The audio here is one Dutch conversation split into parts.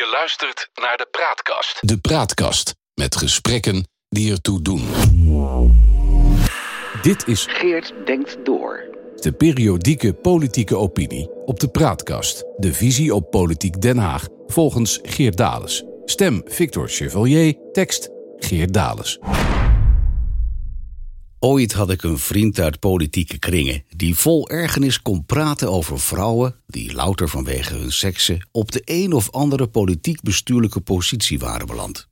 Je luistert naar de Praatkast. De Praatkast met gesprekken die ertoe doen. Dit is Geert denkt door. de periodieke politieke opinie op de Praatkast. De visie op politiek Den Haag volgens Geert Dales. Stem Victor Chevalier, tekst Geert Dales. Ooit had ik een vriend uit politieke kringen die vol ergernis kon praten over vrouwen die louter vanwege hun seksen op de een of andere politiek-bestuurlijke positie waren beland.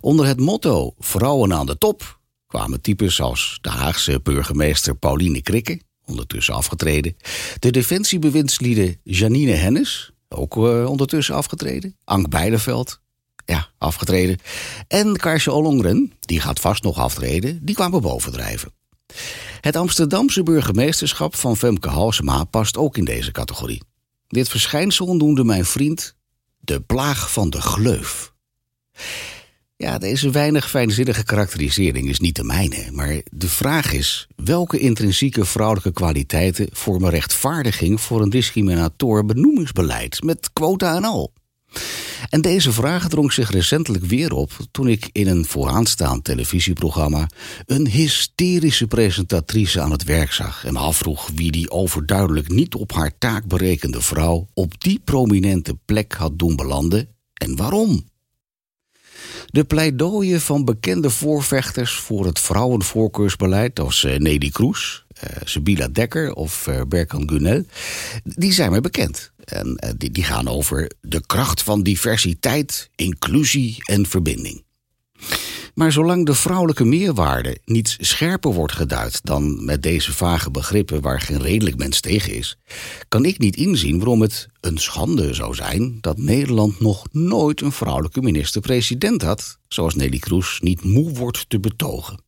Onder het motto Vrouwen aan de top kwamen types als de Haagse burgemeester Pauline Krikke, ondertussen afgetreden, de defensiebewindslieden Janine Hennis, ook eh, ondertussen afgetreden, Ank Beideveld, ja, afgetreden. En Karsje Ollongren, die gaat vast nog aftreden, die kwamen bovendrijven. Het Amsterdamse burgemeesterschap van Femke Halsema past ook in deze categorie. Dit verschijnsel noemde mijn vriend de plaag van de gleuf. Ja, deze weinig fijnzinnige karakterisering is niet de mijne, maar de vraag is welke intrinsieke vrouwelijke kwaliteiten vormen rechtvaardiging voor een discriminator benoemingsbeleid met quota en al. En deze vraag drong zich recentelijk weer op toen ik in een vooraanstaand televisieprogramma een hysterische presentatrice aan het werk zag en afvroeg wie die overduidelijk niet op haar taak berekende vrouw op die prominente plek had doen belanden en waarom. De pleidooien van bekende voorvechters voor het vrouwenvoorkeursbeleid als eh, Nelly Kroes, eh, Sabila Dekker of eh, Berkan Gunel, die zijn mij bekend. En eh, die, die gaan over de kracht van diversiteit, inclusie en verbinding. Maar zolang de vrouwelijke meerwaarde niet scherper wordt geduid dan met deze vage begrippen waar geen redelijk mens tegen is, kan ik niet inzien waarom het een schande zou zijn dat Nederland nog nooit een vrouwelijke minister-president had, zoals Nelly Kroes niet moe wordt te betogen.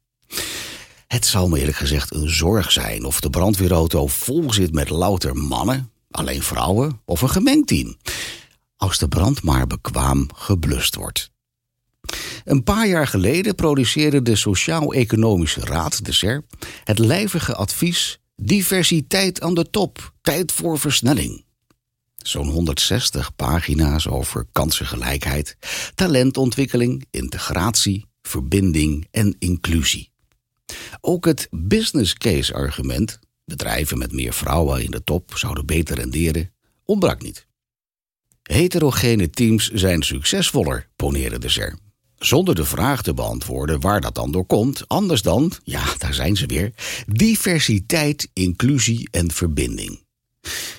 Het zal me eerlijk gezegd een zorg zijn of de brandweerauto vol zit met louter mannen, alleen vrouwen of een gemengd team. Als de brand maar bekwaam geblust wordt. Een paar jaar geleden produceerde de Sociaal-Economische Raad, de SER, het lijvige advies Diversiteit aan de top, tijd voor versnelling. Zo'n 160 pagina's over kansengelijkheid, talentontwikkeling, integratie, verbinding en inclusie. Ook het business case argument, bedrijven met meer vrouwen in de top zouden beter renderen, ontbrak niet. Heterogene teams zijn succesvoller, poneerde de SER. Zonder de vraag te beantwoorden waar dat dan door komt, anders dan, ja, daar zijn ze weer, diversiteit, inclusie en verbinding.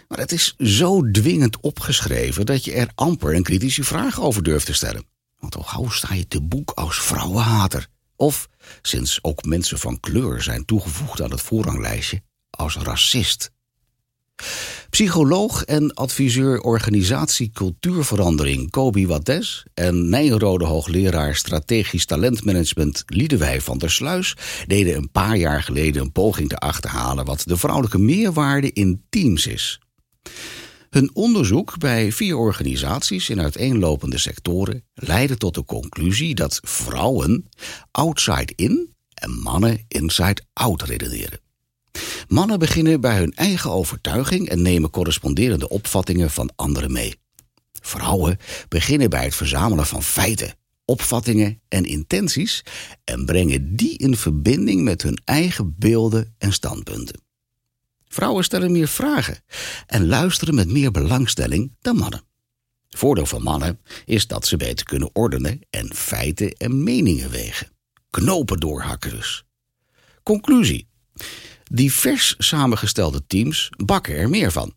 Maar het is zo dwingend opgeschreven dat je er amper een kritische vraag over durft te stellen. Want gauw sta je te boek als vrouwenhater. Of, sinds ook mensen van kleur zijn toegevoegd aan het voorranglijstje, als racist. Psycholoog en adviseur organisatie cultuurverandering Kobi Wattes en Nijrode hoogleraar strategisch talentmanagement Liedewij van der Sluis deden een paar jaar geleden een poging te achterhalen wat de vrouwelijke meerwaarde in teams is. Hun onderzoek bij vier organisaties in uiteenlopende sectoren leidde tot de conclusie dat vrouwen outside in en mannen inside out redeneren. Mannen beginnen bij hun eigen overtuiging en nemen corresponderende opvattingen van anderen mee. Vrouwen beginnen bij het verzamelen van feiten, opvattingen en intenties en brengen die in verbinding met hun eigen beelden en standpunten. Vrouwen stellen meer vragen en luisteren met meer belangstelling dan mannen. Voordeel van mannen is dat ze beter kunnen ordenen en feiten en meningen wegen. Knopen doorhakken dus. Conclusie. Divers samengestelde teams bakken er meer van.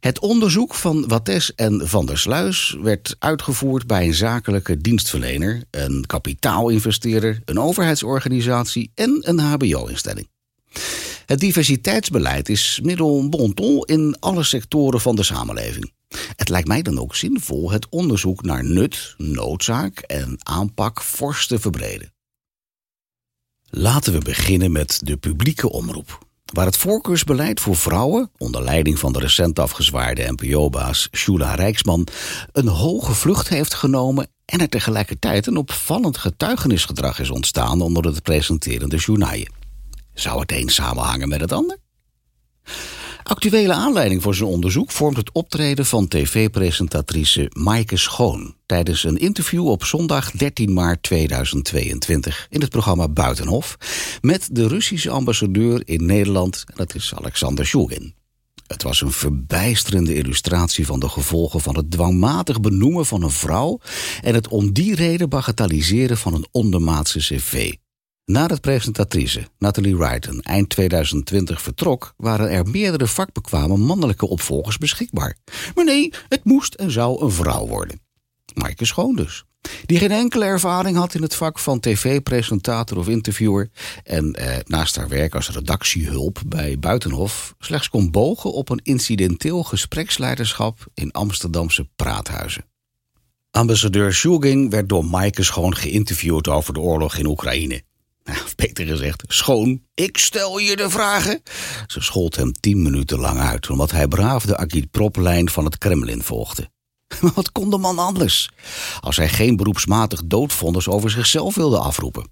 Het onderzoek van Wattes en Van der Sluis werd uitgevoerd bij een zakelijke dienstverlener, een kapitaalinvesteerder, een overheidsorganisatie en een HBO-instelling. Het diversiteitsbeleid is middel ton in alle sectoren van de samenleving. Het lijkt mij dan ook zinvol het onderzoek naar nut, noodzaak en aanpak fors te verbreden. Laten we beginnen met de publieke omroep. Waar het voorkeursbeleid voor vrouwen, onder leiding van de recent afgezwaarde NPO-baas Shula Rijksman, een hoge vlucht heeft genomen en er tegelijkertijd een opvallend getuigenisgedrag is ontstaan onder het presenterende journaaien. Zou het een samenhangen met het ander? Actuele aanleiding voor zijn onderzoek vormt het optreden van tv-presentatrice Maaike Schoon tijdens een interview op zondag 13 maart 2022 in het programma Buitenhof met de Russische ambassadeur in Nederland, dat is Alexander Shulgin. Het was een verbijsterende illustratie van de gevolgen van het dwangmatig benoemen van een vrouw en het om die reden bagatelliseren van een ondermaatse cv. Nadat presentatrice Natalie Wrighton eind 2020 vertrok, waren er meerdere vakbekwame mannelijke opvolgers beschikbaar. Maar nee, het moest en zou een vrouw worden. Maaike Schoon dus. Die geen enkele ervaring had in het vak van tv-presentator of interviewer. En eh, naast haar werk als redactiehulp bij Buitenhof slechts kon bogen op een incidenteel gespreksleiderschap in Amsterdamse praathuizen. Ambassadeur Shulgin werd door Maaike Schoon geïnterviewd over de oorlog in Oekraïne. Of beter gezegd, schoon, ik stel je de vragen. Ze schold hem tien minuten lang uit, omdat hij braaf de agitproplijn van het Kremlin volgde. Maar wat kon de man anders? Als hij geen beroepsmatig doodvonders over zichzelf wilde afroepen.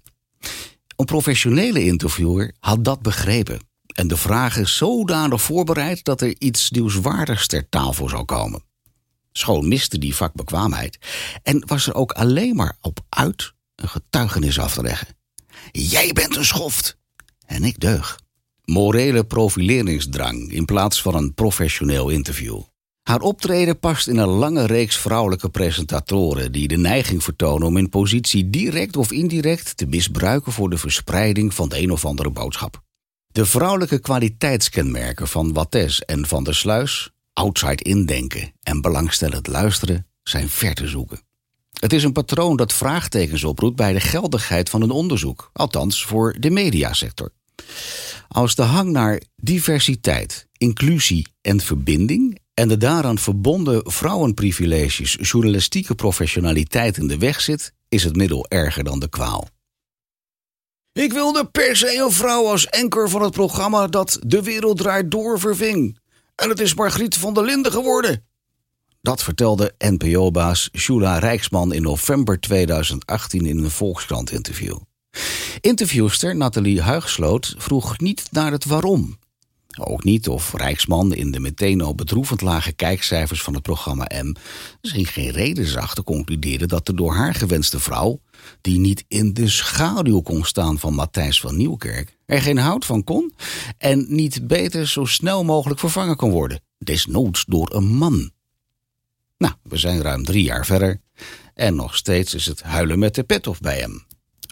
Een professionele interviewer had dat begrepen. En de vragen zodanig voorbereid dat er iets nieuwswaardigs ter tafel zou komen. Schoon miste die vakbekwaamheid en was er ook alleen maar op uit een getuigenis af te leggen. Jij bent een schoft. En ik deug. Morele profileringsdrang in plaats van een professioneel interview. Haar optreden past in een lange reeks vrouwelijke presentatoren die de neiging vertonen om hun positie direct of indirect te misbruiken voor de verspreiding van de een of andere boodschap. De vrouwelijke kwaliteitskenmerken van Wattes en van der Sluis, outside indenken en belangstellend luisteren, zijn ver te zoeken. Het is een patroon dat vraagtekens oproept bij de geldigheid van een onderzoek, althans voor de mediasector. Als de hang naar diversiteit, inclusie en verbinding en de daaraan verbonden vrouwenprivileges journalistieke professionaliteit in de weg zit, is het middel erger dan de kwaal. Ik wilde per se een vrouw als enker van het programma dat De Wereld Draait Door verving. En het is Margriet van der Linden geworden. Dat vertelde NPO-baas Shula Rijksman in november 2018 in een Volkskrant-interview. Interviewster Nathalie Huigsloot vroeg niet naar het waarom. Ook niet of Rijksman in de meteen al bedroevend lage kijkcijfers van het programma M misschien geen reden zag te concluderen dat de door haar gewenste vrouw, die niet in de schaduw kon staan van Matthijs van Nieuwkerk, er geen hout van kon en niet beter zo snel mogelijk vervangen kon worden, desnoods door een man. Nou, we zijn ruim drie jaar verder en nog steeds is het huilen met de pet of bij hem.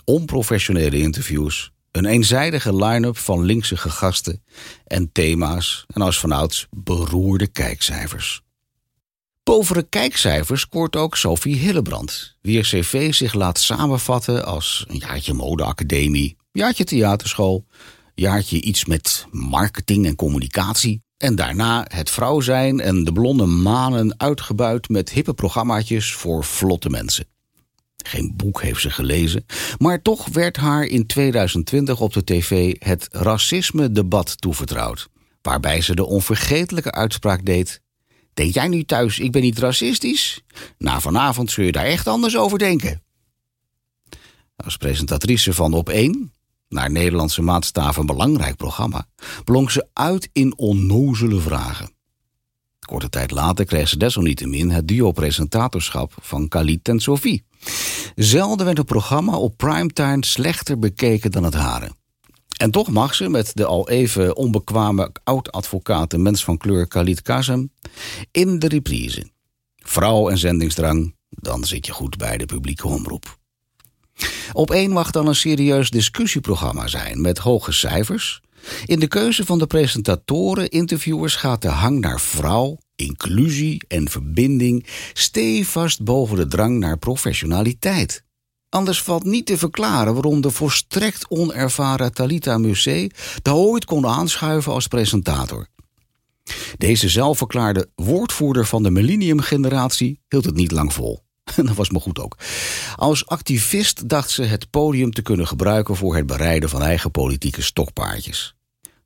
Onprofessionele interviews, een eenzijdige line-up van linkse gasten en thema's en als vanouds beroerde kijkcijfers. Boven de kijkcijfers scoort ook Sophie Hillebrand, wier cv zich laat samenvatten als een jaartje modeacademie, jaartje theaterschool, jaartje iets met marketing en communicatie en daarna het vrouw zijn en de blonde manen uitgebuit met hippe programmaatjes voor vlotte mensen. Geen boek heeft ze gelezen, maar toch werd haar in 2020 op de tv het racisme-debat toevertrouwd. Waarbij ze de onvergetelijke uitspraak deed: Denk jij nu thuis, ik ben niet racistisch? Na vanavond zul je daar echt anders over denken. Als presentatrice van Op 1, naar Nederlandse maatstaf een belangrijk programma, blonk ze uit in onnozele vragen. Korte tijd later kreeg ze desalniettemin het duo-presentatorschap van Khalid en Sophie. Zelden werd een programma op primetime slechter bekeken dan het hare. En toch mag ze met de al even onbekwame oud-advocaat en mens van kleur Khalid Kazem in de reprise. Vrouw en zendingsdrang, dan zit je goed bij de publieke omroep. Op één mag dan een serieus discussieprogramma zijn met hoge cijfers. In de keuze van de presentatoren, interviewers gaat de hang naar vrouw, inclusie en verbinding stevast boven de drang naar professionaliteit. Anders valt niet te verklaren waarom de volstrekt onervaren Talita Musee de ooit kon aanschuiven als presentator. Deze zelfverklaarde woordvoerder van de millenniumgeneratie hield het niet lang vol. Dat was me goed ook. Als activist dacht ze het podium te kunnen gebruiken voor het bereiden van eigen politieke stokpaardjes.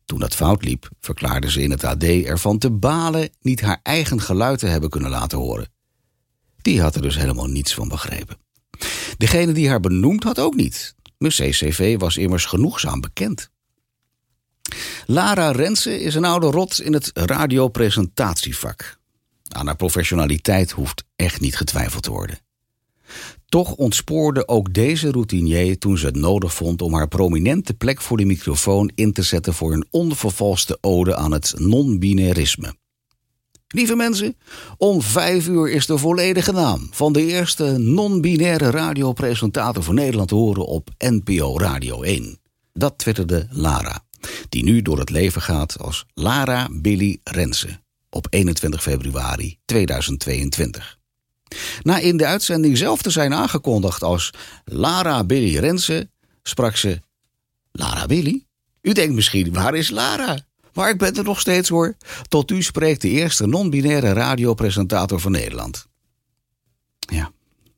Toen dat fout liep, verklaarde ze in het AD ervan te balen niet haar eigen geluid te hebben kunnen laten horen. Die had er dus helemaal niets van begrepen. Degene die haar benoemd had ook niet. Mijn CCV was immers genoegzaam bekend. Lara Rensen is een oude rot in het radiopresentatievak. Aan haar professionaliteit hoeft echt niet getwijfeld te worden. Toch ontspoorde ook deze routinier toen ze het nodig vond om haar prominente plek voor de microfoon in te zetten voor een onvervalste ode aan het non-binarisme. Lieve mensen, om vijf uur is de volledige naam van de eerste non-binaire radiopresentator van Nederland te horen op NPO Radio 1. Dat twitterde Lara, die nu door het leven gaat als Lara Billy Rensen op 21 februari 2022. Na in de uitzending zelf te zijn aangekondigd als Lara Billy Rensen, sprak ze: Lara Billy? U denkt misschien, waar is Lara? Maar ik ben er nog steeds hoor. Tot u spreekt de eerste non-binaire radiopresentator van Nederland. Ja,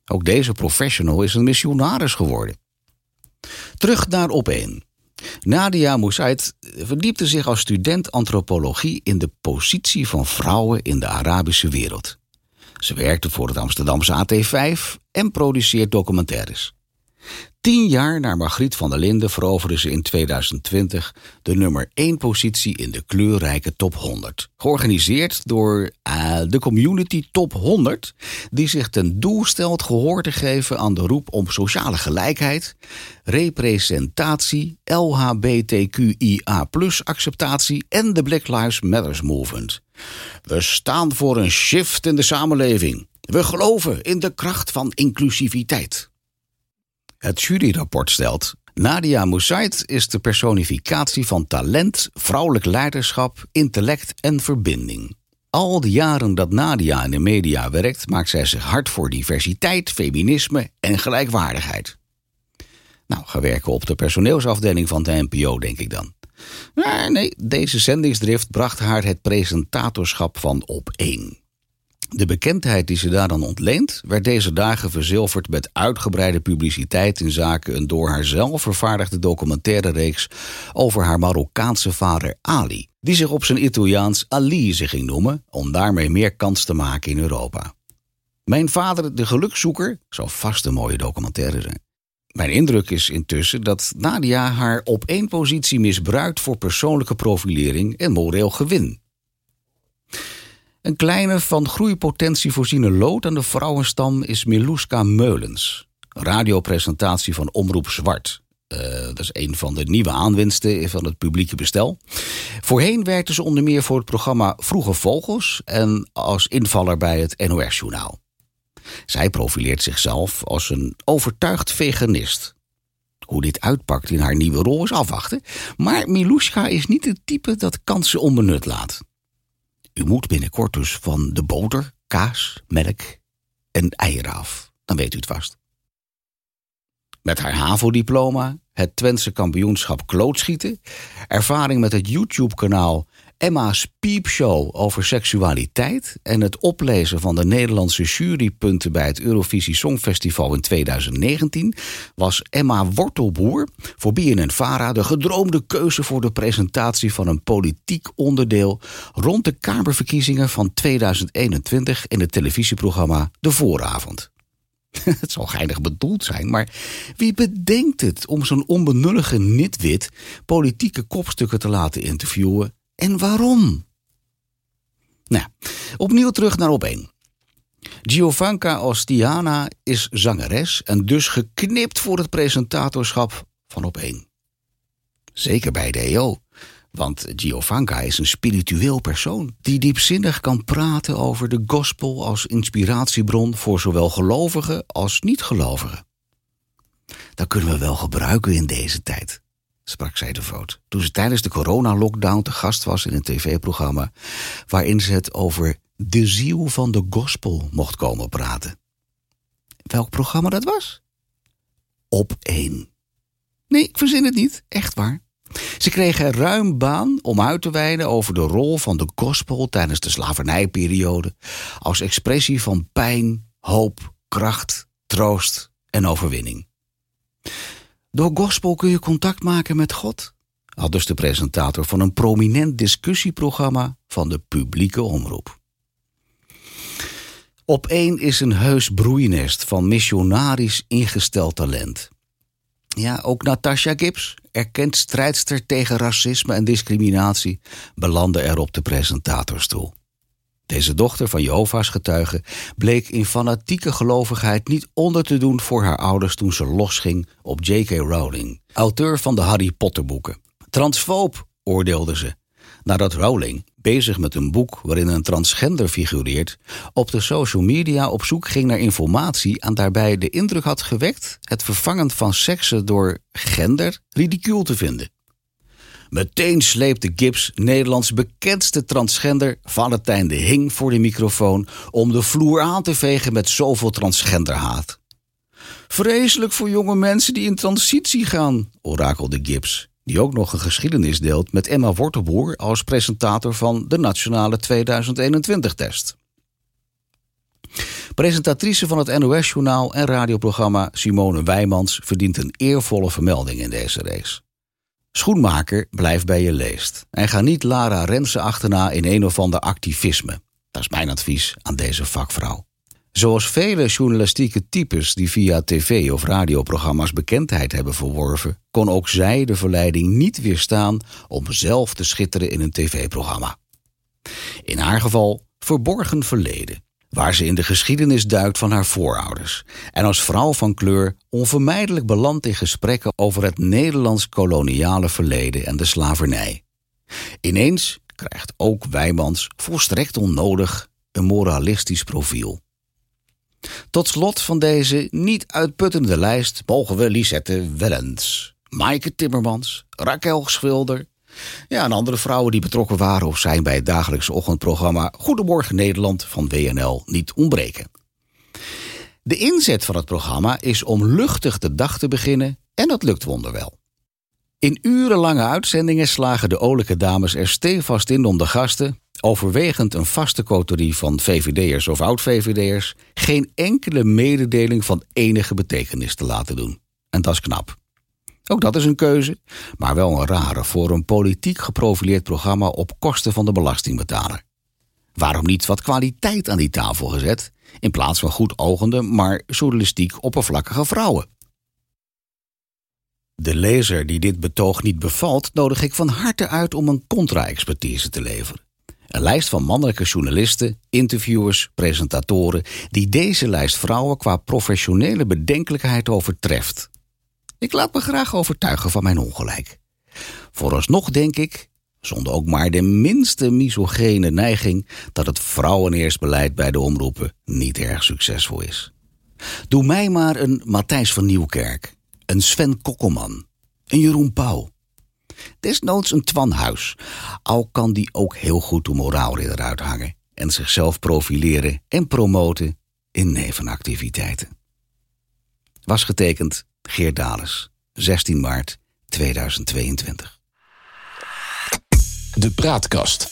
ook deze professional is een missionaris geworden. Terug naar op 1. Nadia Moussaid verdiepte zich als student antropologie in de positie van vrouwen in de Arabische wereld. Ze werkte voor het Amsterdamse AT5 en produceert documentaires. Tien jaar na Margriet van der Linden veroverde ze in 2020 de nummer 1 positie in de kleurrijke top 100. Georganiseerd door uh, de Community Top 100, die zich ten doel stelt gehoor te geven aan de roep om sociale gelijkheid, representatie, LHBTQIA-acceptatie en de Black Lives Matters Movement. We staan voor een shift in de samenleving. We geloven in de kracht van inclusiviteit. Het juryrapport stelt. Nadia Moussaid is de personificatie van talent, vrouwelijk leiderschap, intellect en verbinding. Al de jaren dat Nadia in de media werkt, maakt zij zich hard voor diversiteit, feminisme en gelijkwaardigheid. Nou, ga werken op de personeelsafdeling van de NPO, denk ik dan. Maar nee, deze zendingsdrift bracht haar het presentatorschap van Op 1. De bekendheid die ze daar dan ontleent, werd deze dagen verzilverd met uitgebreide publiciteit in zaken een door haar zelf vervaardigde documentaire reeks over haar Marokkaanse vader Ali, die zich op zijn Italiaans Alize ging noemen om daarmee meer kans te maken in Europa. Mijn vader, de gelukzoeker, zou vast een mooie documentaire zijn. Mijn indruk is intussen dat Nadia haar op één positie misbruikt voor persoonlijke profilering en moreel gewin. Een kleine van groeipotentie voorziene lood aan de vrouwenstam is Miluska Meulens. Radiopresentatie van Omroep Zwart. Uh, dat is een van de nieuwe aanwinsten van het publieke bestel. Voorheen werkte ze onder meer voor het programma Vroege Vogels en als invaller bij het NOS-journaal. Zij profileert zichzelf als een overtuigd veganist. Hoe dit uitpakt in haar nieuwe rol is afwachten. Maar Miluska is niet het type dat kansen onbenut laat. U moet binnenkort dus van de boter, kaas, melk en eieren af. Dan weet u het vast. Met haar HAVO-diploma, het Twentse kampioenschap klootschieten, ervaring met het YouTube-kanaal Emma's Piepshow over seksualiteit en het oplezen van de Nederlandse jurypunten bij het Eurovisie Songfestival in 2019 was Emma Wortelboer voor BNN Vara de gedroomde keuze voor de presentatie van een politiek onderdeel rond de Kamerverkiezingen van 2021 in het televisieprogramma De Vooravond. Het zal geinig bedoeld zijn, maar wie bedenkt het om zo'n onbenullige nitwit politieke kopstukken te laten interviewen en waarom? Nou, opnieuw terug naar op 1. Giovanka Ostiana is zangeres en dus geknipt voor het presentatorschap van op 1. Zeker bij de EO, want Giovanka is een spiritueel persoon die diepzinnig kan praten over de gospel als inspiratiebron voor zowel gelovigen als niet-gelovigen. Dat kunnen we wel gebruiken in deze tijd sprak zij devoot. Toen ze tijdens de coronalockdown te gast was in een tv-programma. waarin ze het over de ziel van de gospel mocht komen praten. Welk programma dat was? Op één. Nee, ik verzin het niet, echt waar. Ze kregen ruim baan om uit te wijden over de rol van de gospel tijdens de slavernijperiode. als expressie van pijn, hoop, kracht, troost en overwinning. Door gospel kun je contact maken met God, al dus de presentator van een prominent discussieprogramma van de publieke omroep. Op één is een heus broeinest van missionarisch ingesteld talent. Ja, ook Natasha Gibbs, erkend strijdster tegen racisme en discriminatie, belandde er op de presentatorstoel. Deze dochter van Jehovah's getuigen bleek in fanatieke gelovigheid niet onder te doen voor haar ouders toen ze losging op J.K. Rowling, auteur van de Harry Potter boeken. Transfoob, oordeelde ze, nadat Rowling, bezig met een boek waarin een transgender figureert, op de social media op zoek ging naar informatie en daarbij de indruk had gewekt het vervangen van seksen door gender ridicuul te vinden. Meteen sleepte Gibbs Nederlands bekendste transgender Valentijn de Hing voor de microfoon om de vloer aan te vegen met zoveel transgenderhaat. Vreselijk voor jonge mensen die in transitie gaan, orakelde Gibbs, die ook nog een geschiedenis deelt met Emma Wortelboer als presentator van de Nationale 2021-test. Presentatrice van het NOS-journaal en radioprogramma Simone Wijmans verdient een eervolle vermelding in deze race. Schoenmaker, blijf bij je leest. En ga niet Lara Rensen achterna in een of ander activisme. Dat is mijn advies aan deze vakvrouw. Zoals vele journalistieke types die via tv- of radioprogramma's bekendheid hebben verworven, kon ook zij de verleiding niet weerstaan om zelf te schitteren in een tv-programma. In haar geval verborgen verleden, waar ze in de geschiedenis duikt van haar voorouders en als vrouw van kleur onvermijdelijk belandt in gesprekken over het Nederlands koloniale verleden en de slavernij. Ineens krijgt ook Wijmans volstrekt onnodig een moralistisch profiel. Tot slot van deze niet uitputtende lijst mogen we Lisette Wellens, Maaike Timmermans, Raquel Schilder, ja, en andere vrouwen die betrokken waren of zijn bij het dagelijkse ochtendprogramma Goedemorgen Nederland van WNL niet ontbreken. De inzet van het programma is om luchtig de dag te beginnen en dat lukt wonderwel. In urenlange uitzendingen slagen de olijke dames er stevast in om de gasten, overwegend een vaste coterie van VVD'ers of oud-VVD'ers, geen enkele mededeling van enige betekenis te laten doen. En dat is knap. Ook dat is een keuze, maar wel een rare voor een politiek geprofileerd programma op kosten van de belastingbetaler. Waarom niet wat kwaliteit aan die tafel gezet, in plaats van goed ogende, maar journalistiek oppervlakkige vrouwen? De lezer die dit betoog niet bevalt, nodig ik van harte uit om een contra-expertise te leveren. Een lijst van mannelijke journalisten, interviewers, presentatoren die deze lijst vrouwen qua professionele bedenkelijkheid overtreft. Ik laat me graag overtuigen van mijn ongelijk. Vooralsnog denk ik, zonder ook maar de minste misogene neiging, dat het vrouweneersbeleid bij de omroepen niet erg succesvol is. Doe mij maar een Matthijs van Nieuwkerk, een Sven Kokkelman, een Jeroen Pauw. Desnoods een Twan Huis, al kan die ook heel goed de moraalridder uithangen en zichzelf profileren en promoten in nevenactiviteiten. Was getekend Geert Dales, 16 maart 2022. De Praatkast.